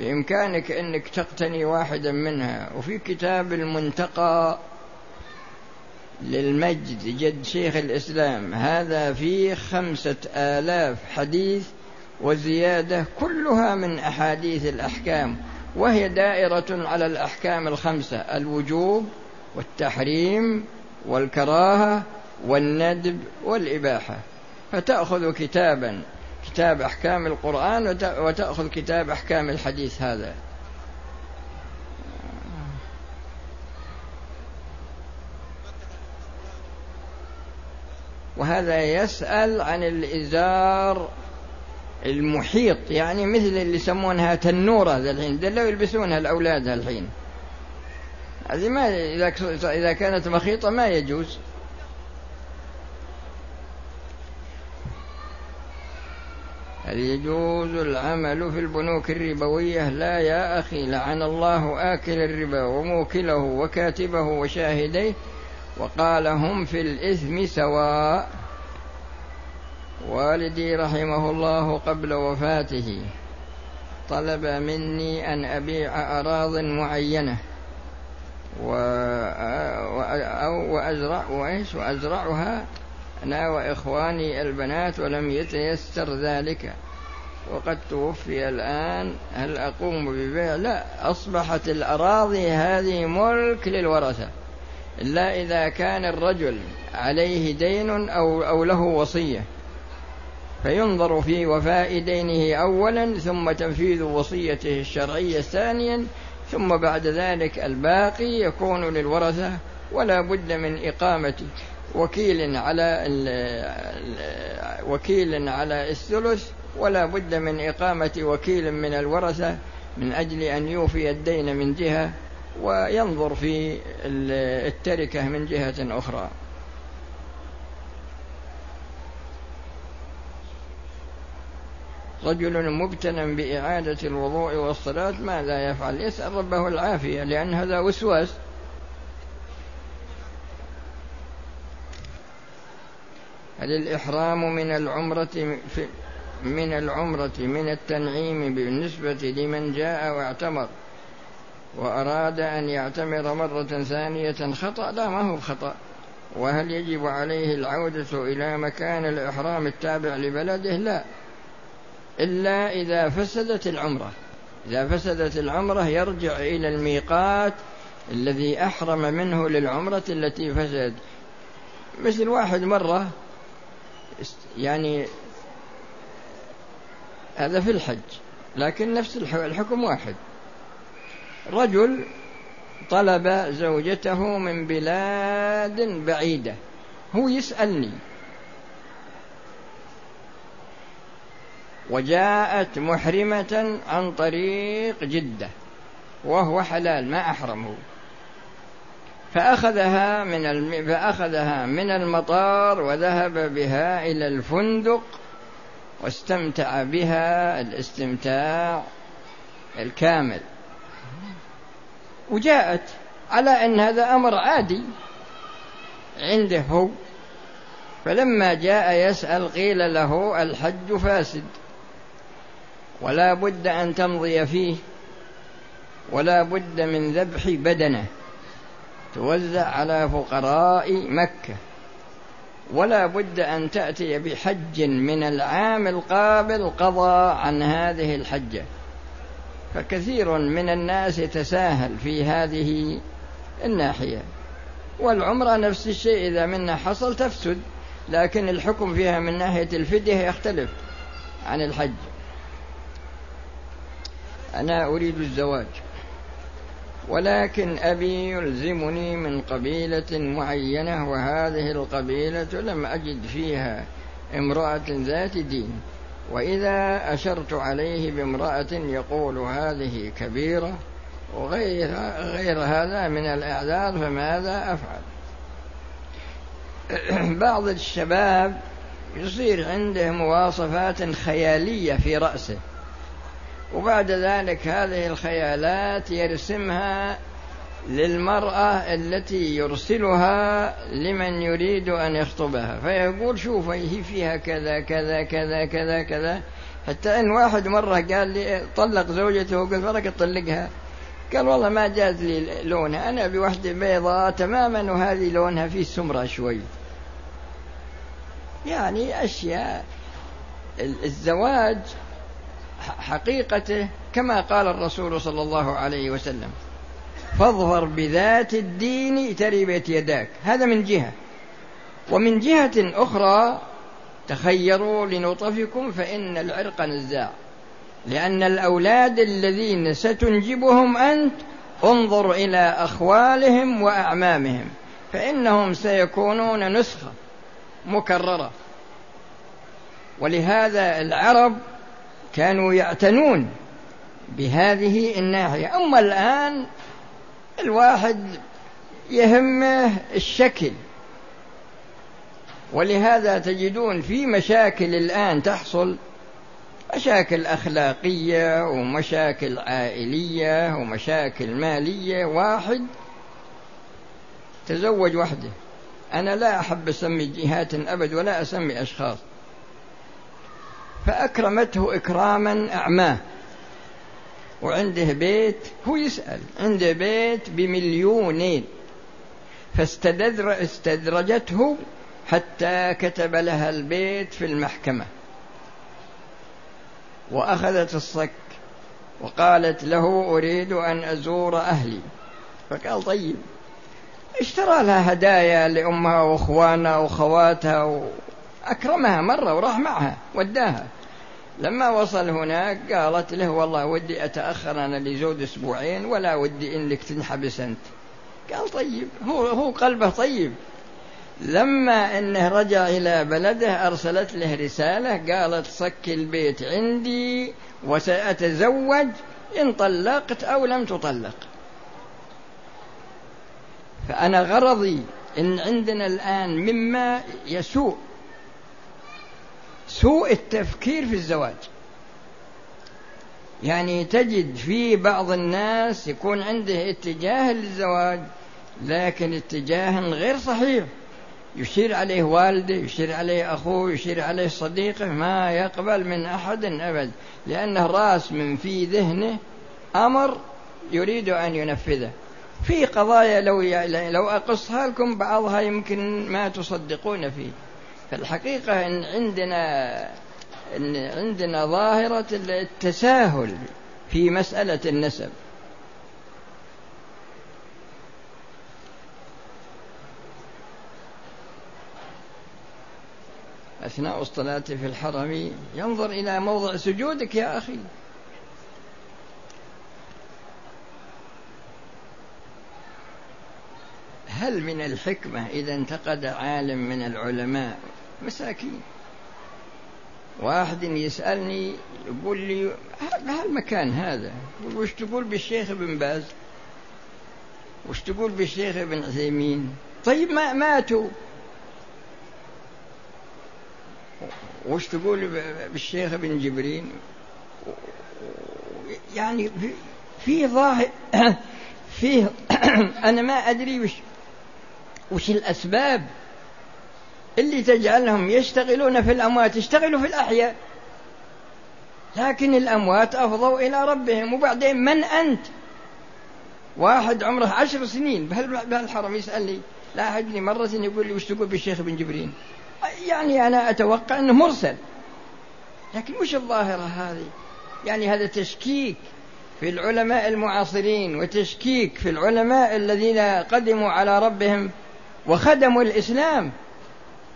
بإمكانك أنك تقتني واحدا منها. وفي كتاب المنتقى للمجد جد شيخ الإسلام هذا فيه خمسة آلاف حديث وزيادة كلها من أحاديث الأحكام. وهي دائرة على الأحكام الخمسة الوجوب والتحريم والكراهة والندب والإباحة. فتأخذ كتابا كتاب أحكام القرآن وتأخذ كتاب أحكام الحديث هذا. وهذا يسأل عن الإزار المحيط يعني مثل اللي يسمونها تنورة الحين دلوا يلبسونها الأولاد الحين. هذه ما إذا كانت مخيطة ما يجوز. هل يجوز العمل في البنوك الربوية؟ لا يا أخي لعن الله آكل الربا وموكله وكاتبه وشاهديه وقال هم في الإثم سواء. والدي رحمه الله قبل وفاته طلب مني أن أبيع أراض معينة وأزرع وأزرعها أنا وإخواني البنات ولم يتيسر ذلك. وقد توفي الآن. هل أقوم ببيع؟ لا أصبحت الأراضي هذه ملك للورثة. إلا إذا كان الرجل عليه دين أو, أو له وصية. فينظر في وفاء دينه أولا ثم تنفيذ وصيته الشرعية ثانيا ثم بعد ذلك الباقي يكون للورثة. ولا بد من إقامة وكيل على وكيل على الثلث ولا بد من إقامة وكيل من الورثة من أجل أن يوفي الدين من جهة وينظر في التركة من جهة أخرى. رجل مبتنى بإعادة الوضوء والصلاة ماذا يفعل؟ يسأل ربه العافية لأن هذا وسواس. هل الإحرام من العمرة في من العمرة من التنعيم بالنسبة لمن جاء واعتمر وأراد أن يعتمر مرة ثانية خطأ لا ما هو خطأ. وهل يجب عليه العودة إلى مكان الإحرام التابع لبلده؟ لا. إلا إذا فسدت العمرة. إذا فسدت العمرة يرجع إلى الميقات الذي أحرم منه للعمرة التي فسدت مثل واحد مرة يعني هذا في الحج لكن نفس الحكم واحد. رجل طلب زوجته من بلاد بعيدة هو يسألني. وجاءت محرمة عن طريق جدة وهو حلال ما أحرمه. فأخذها من الم... فأخذها من المطار وذهب بها إلى الفندق واستمتع بها الاستمتاع الكامل. وجاءت على أن هذا أمر عادي عنده. هو فلما جاء يسأل قيل له الحج فاسد ولا بد أن تمضي فيه ولا بد من ذبح بدنه. توزع على فقراء مكة. ولا بد أن تأتي بحج من العام القابل قضى عن هذه الحجة. فكثير من الناس يتساهل في هذه الناحية. والعمرة نفس الشيء إذا منها حصل تفسد لكن الحكم فيها من ناحية الفدية يختلف عن الحج. أنا أريد الزواج. ولكن أبي يلزمني من قبيلة معينة وهذه القبيلة لم أجد فيها امرأة ذات دين وإذا أشرت عليه بامرأة يقول هذه كبيرة وغير غير هذا من الأعذار فماذا أفعل؟ بعض الشباب يصير عنده مواصفات خيالية في رأسه وبعد ذلك هذه الخيالات يرسمها للمرأة التي يرسلها لمن يريد أن يخطبها. فيقول شوف هي فيها كذا كذا كذا كذا كذا. حتى إن واحد مرة قال لي طلق زوجته وقلت لك تطلقها؟ قال والله ما جاز لي لونها أنا بوحدة بيضاء تماما وهذه لونها فيه سمره شوي. يعني أشياء. الزواج حقيقته كما قال الرسول صلى الله عليه وسلم. فاظفر بذات الدين تربت يداك. هذا من جهة. ومن جهة أخرى تخيروا لنطفكم فإن العرق نزاع. لأن الأولاد الذين ستنجبهم أنت انظر إلى أخوالهم وأعمامهم فإنهم سيكونون نسخة مكررة. ولهذا العرب كانوا يعتنون بهذه الناحية. أما الآن الواحد يهمه الشكل. ولهذا تجدون في مشاكل الآن تحصل مشاكل أخلاقية ومشاكل عائلية ومشاكل مالية. واحد تزوج وحده. أنا لا أحب أسمي جهات أبد ولا أسمي أشخاص. فأكرمته إكراما أعماه. وعنده بيت هو يسأل. عنده بيت بمليونين فاستدرجته حتى كتب لها البيت في المحكمة. وأخذت الصك وقالت له أريد أن أزور أهلي. فقال طيب اشترى لها هدايا لأمها وأخوانها وخواتها وأكرمها مرة وراح معها وداها. لما وصل هناك قالت له والله ودي أتأخر أنا لزود أسبوعين ولا ودي إنك تنحبس أنت. قال طيب هو هو قلبه طيب. لما إنه رجع إلى بلده أرسلت له رسالة قالت صك البيت عندي وسأتزوج إن طلقت أو لم تطلق. فأنا غرضي إن عندنا الآن مما يسوء سوء التفكير في الزواج. يعني تجد في بعض الناس يكون عنده اتجاه للزواج لكن اتجاه غير صحيح. يشير عليه والده يشير عليه أخوه يشير عليه صديقه ما يقبل من أحد أبد لأنه راسم في ذهنه أمر يريد أن ينفذه. في قضايا لو لو أقصها لكم بعضها يمكن ما تصدقون فيه. فالحقيقة إن عندنا إن عندنا ظاهرة التساهل في مسألة النسب. أثناء الصلاة في الحرم ينظر إلى موضع سجودك يا أخي. هل من الحكمة إذا انتقد عالم من العلماء؟ مساكين. واحد يسألني يقول لي بهالمكان هذا وش تقول بالشيخ ابن باز؟ وش تقول بالشيخ ابن عثيمين؟ طيب ما ماتوا. وش تقول بالشيخ ابن جبرين يعني في ظاهر فيه أنا ما أدري وش وش الأسباب اللي تجعلهم يشتغلون في الأموات؟ يشتغلوا في الأحياء. لكن الأموات أفضوا إلى ربهم وبعدين من أنت؟ واحد عمره عشر سنين. بهالحرم يسألني لاحقني مرة يقول لي وش تقول بالشيخ ابن جبرين يعني أنا أتوقع أنه مرسل. لكن مش الظاهرة هذه؟ يعني هذا تشكيك في العلماء المعاصرين وتشكيك في العلماء الذين قدموا على ربهم وخدموا الإسلام.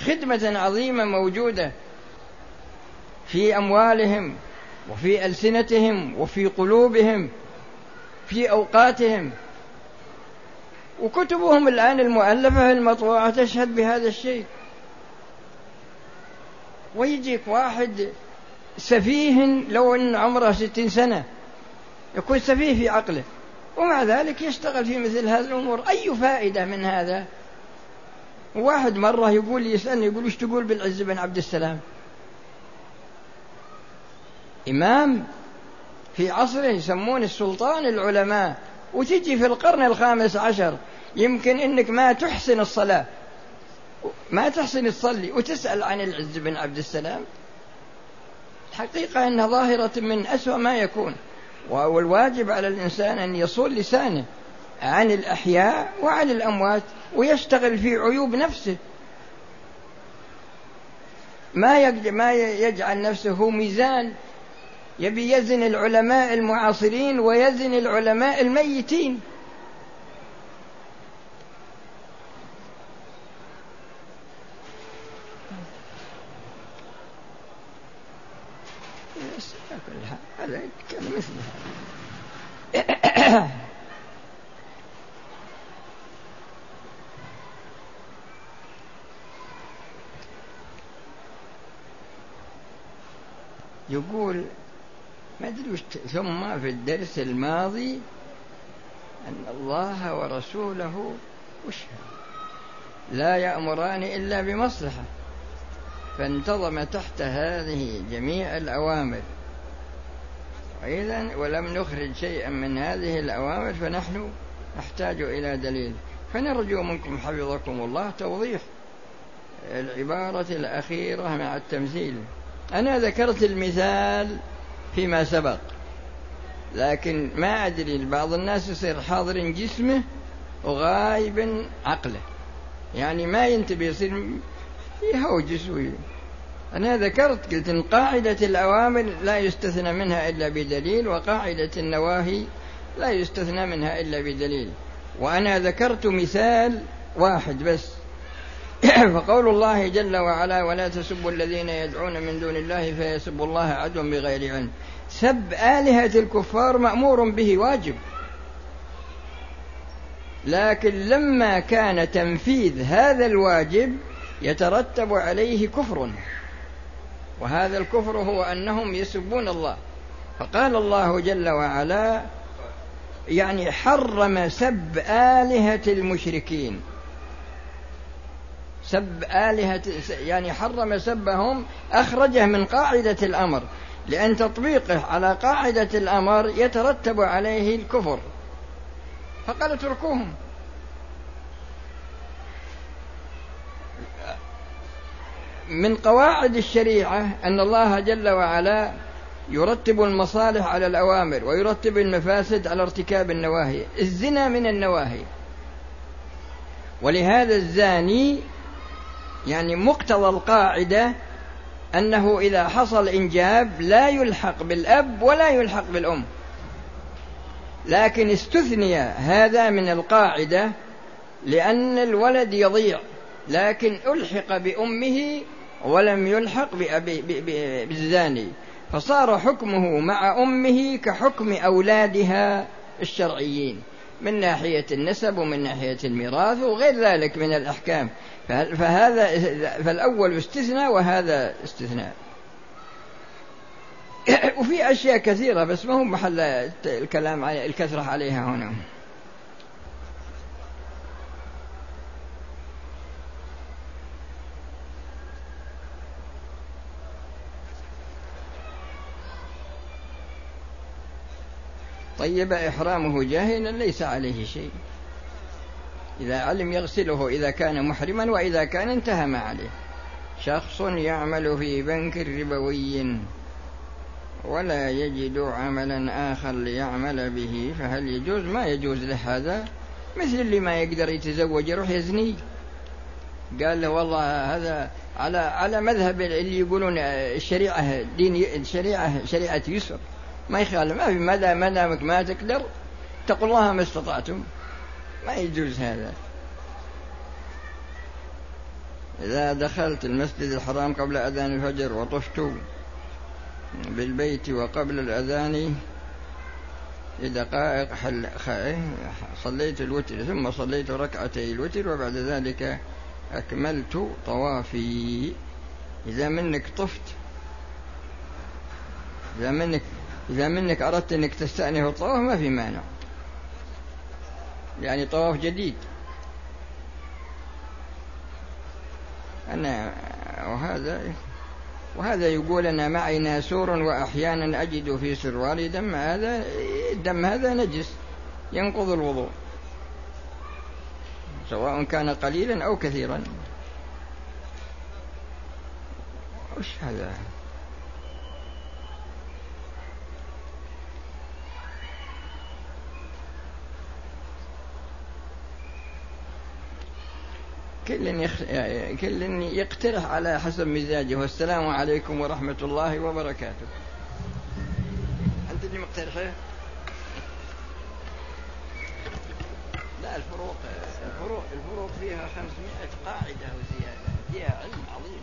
خدمة عظيمة موجودة في أموالهم وفي ألسنتهم وفي قلوبهم في أوقاتهم. وكتبهم الآن المؤلفة المطبوعة تشهد بهذا الشيء. ويجيك واحد سفيه لو أن عمره ستين سنة يكون سفيه في عقله ومع ذلك يشتغل في مثل هذه الأمور. أي فائدة من هذا؟ واحد مرة يقول لي يسألني يقول وش تقول بالعز بن عبد السلام؟ إمام في عصره يسمون السلطان العلماء. وتجي في القرن الخامس عشر يمكن إنك ما تحسن الصلاة. ما تحسن تصلي وتسأل عن العز بن عبد السلام. الحقيقة أنها ظاهرة من أسوأ ما يكون. والواجب على الإنسان أن يصون لسانه. عن الأحياء وعن الأموات ويشتغل في عيوب نفسه. ما ما يجعل نفسه ميزان. يبي يزن العلماء المعاصرين ويزن العلماء الميتين هذا كان مثل يقول ما أدري ثم في الدرس الماضي أن الله ورسوله وش لا يأمران إلا بمصلحة فانتظم تحت هذه جميع الأوامر. إذا ولم نخرج شيئا من هذه الأوامر فنحن نحتاج إلى دليل. فنرجو منكم حفظكم الله توضيح العبارة الأخيرة مع التمثيل. أنا ذكرت المثال فيما سبق لكن ما أدري بعض الناس يصير حاضر جسمه وغايب عقله. يعني ما ينتبه يصير يهوجس أنا ذكرت قلت إن قاعدة الأوامر لا يستثنى منها إلا بدليل وقاعدة النواهي لا يستثنى منها إلا بدليل. وأنا ذكرت مثال واحد بس. فقول الله جل وعلا ولا تسبوا الذين يدعون من دون الله فيسبوا الله عدوا بغير علم. سب آلهة الكفار مأمور به واجب. لكن لما كان تنفيذ هذا الواجب يترتب عليه كفر. وهذا الكفر هو أنهم يسبون الله. فقال الله جل وعلا يعني حرم سب آلهة المشركين. سب آلهة يعني حرم سبهم أخرجه من قاعدة الأمر لأن تطبيقه على قاعدة الأمر يترتب عليه الكفر. فقال اتركوهم. من قواعد الشريعة أن الله جل وعلا يرتب المصالح على الأوامر ويرتب المفاسد على ارتكاب النواهي الزنا من النواهي. ولهذا الزاني يعني مقتضى القاعدة أنه إذا حصل إنجاب لا يلحق بالأب ولا يلحق بالأم. لكن استثني هذا من القاعدة لأن الولد يضيع لكن ألحق بأمه ولم يلحق بالزاني. فصار حكمه مع أمه كحكم أولادها الشرعيين. من ناحية النسب ومن ناحية الميراث وغير ذلك من الأحكام. فهذا فالأول استثناء وهذا استثناء. وفي أشياء كثيرة بس ما هو محل الكلام الكثرة عليها هنا. طيب إحرامه جاهلا ليس عليه شيء. إذا علم يغسله إذا كان محرما وإذا كان انتهى ما عليه. شخص يعمل في بنك ربوي ولا يجد عملا آخر ليعمل به فهل يجوز؟ ما يجوز له هذا مثل اللي ما يقدر يتزوج يروح يزني. قال له والله هذا على على مذهب اللي يقولون الشريعة دين الشريعة شريعة يسر. ما يخالف. ما في مدى ما دامك ما تقدر اتقوا الله ما استطعتم. ما يجوز هذا. إذا دخلت المسجد الحرام قبل أذان الفجر وطفت بالبيت وقبل الأذان لدقائق حل صليت الوتر ثم صليت ركعتي الوتر وبعد ذلك أكملت طوافي. إذا منك طفت إذا منك إذا منك أردت أنك تستأنف الطواف ما في مانع. يعني طواف جديد. أنا وهذا وهذا يقول أنا معي ناسور وأحيانا أجد في سروالي دم هذا الدم هذا نجس ينقض الوضوء. سواء كان قليلا أو كثيرا. وش هذا؟ كل يخ... كل يقترح على حسب مزاجه. والسلام عليكم ورحمة الله وبركاته. أنت اللي مقترحه؟ لا الفروق الفروق الفروق فيها 500 قاعدة وزيادة. فيها علم عظيم.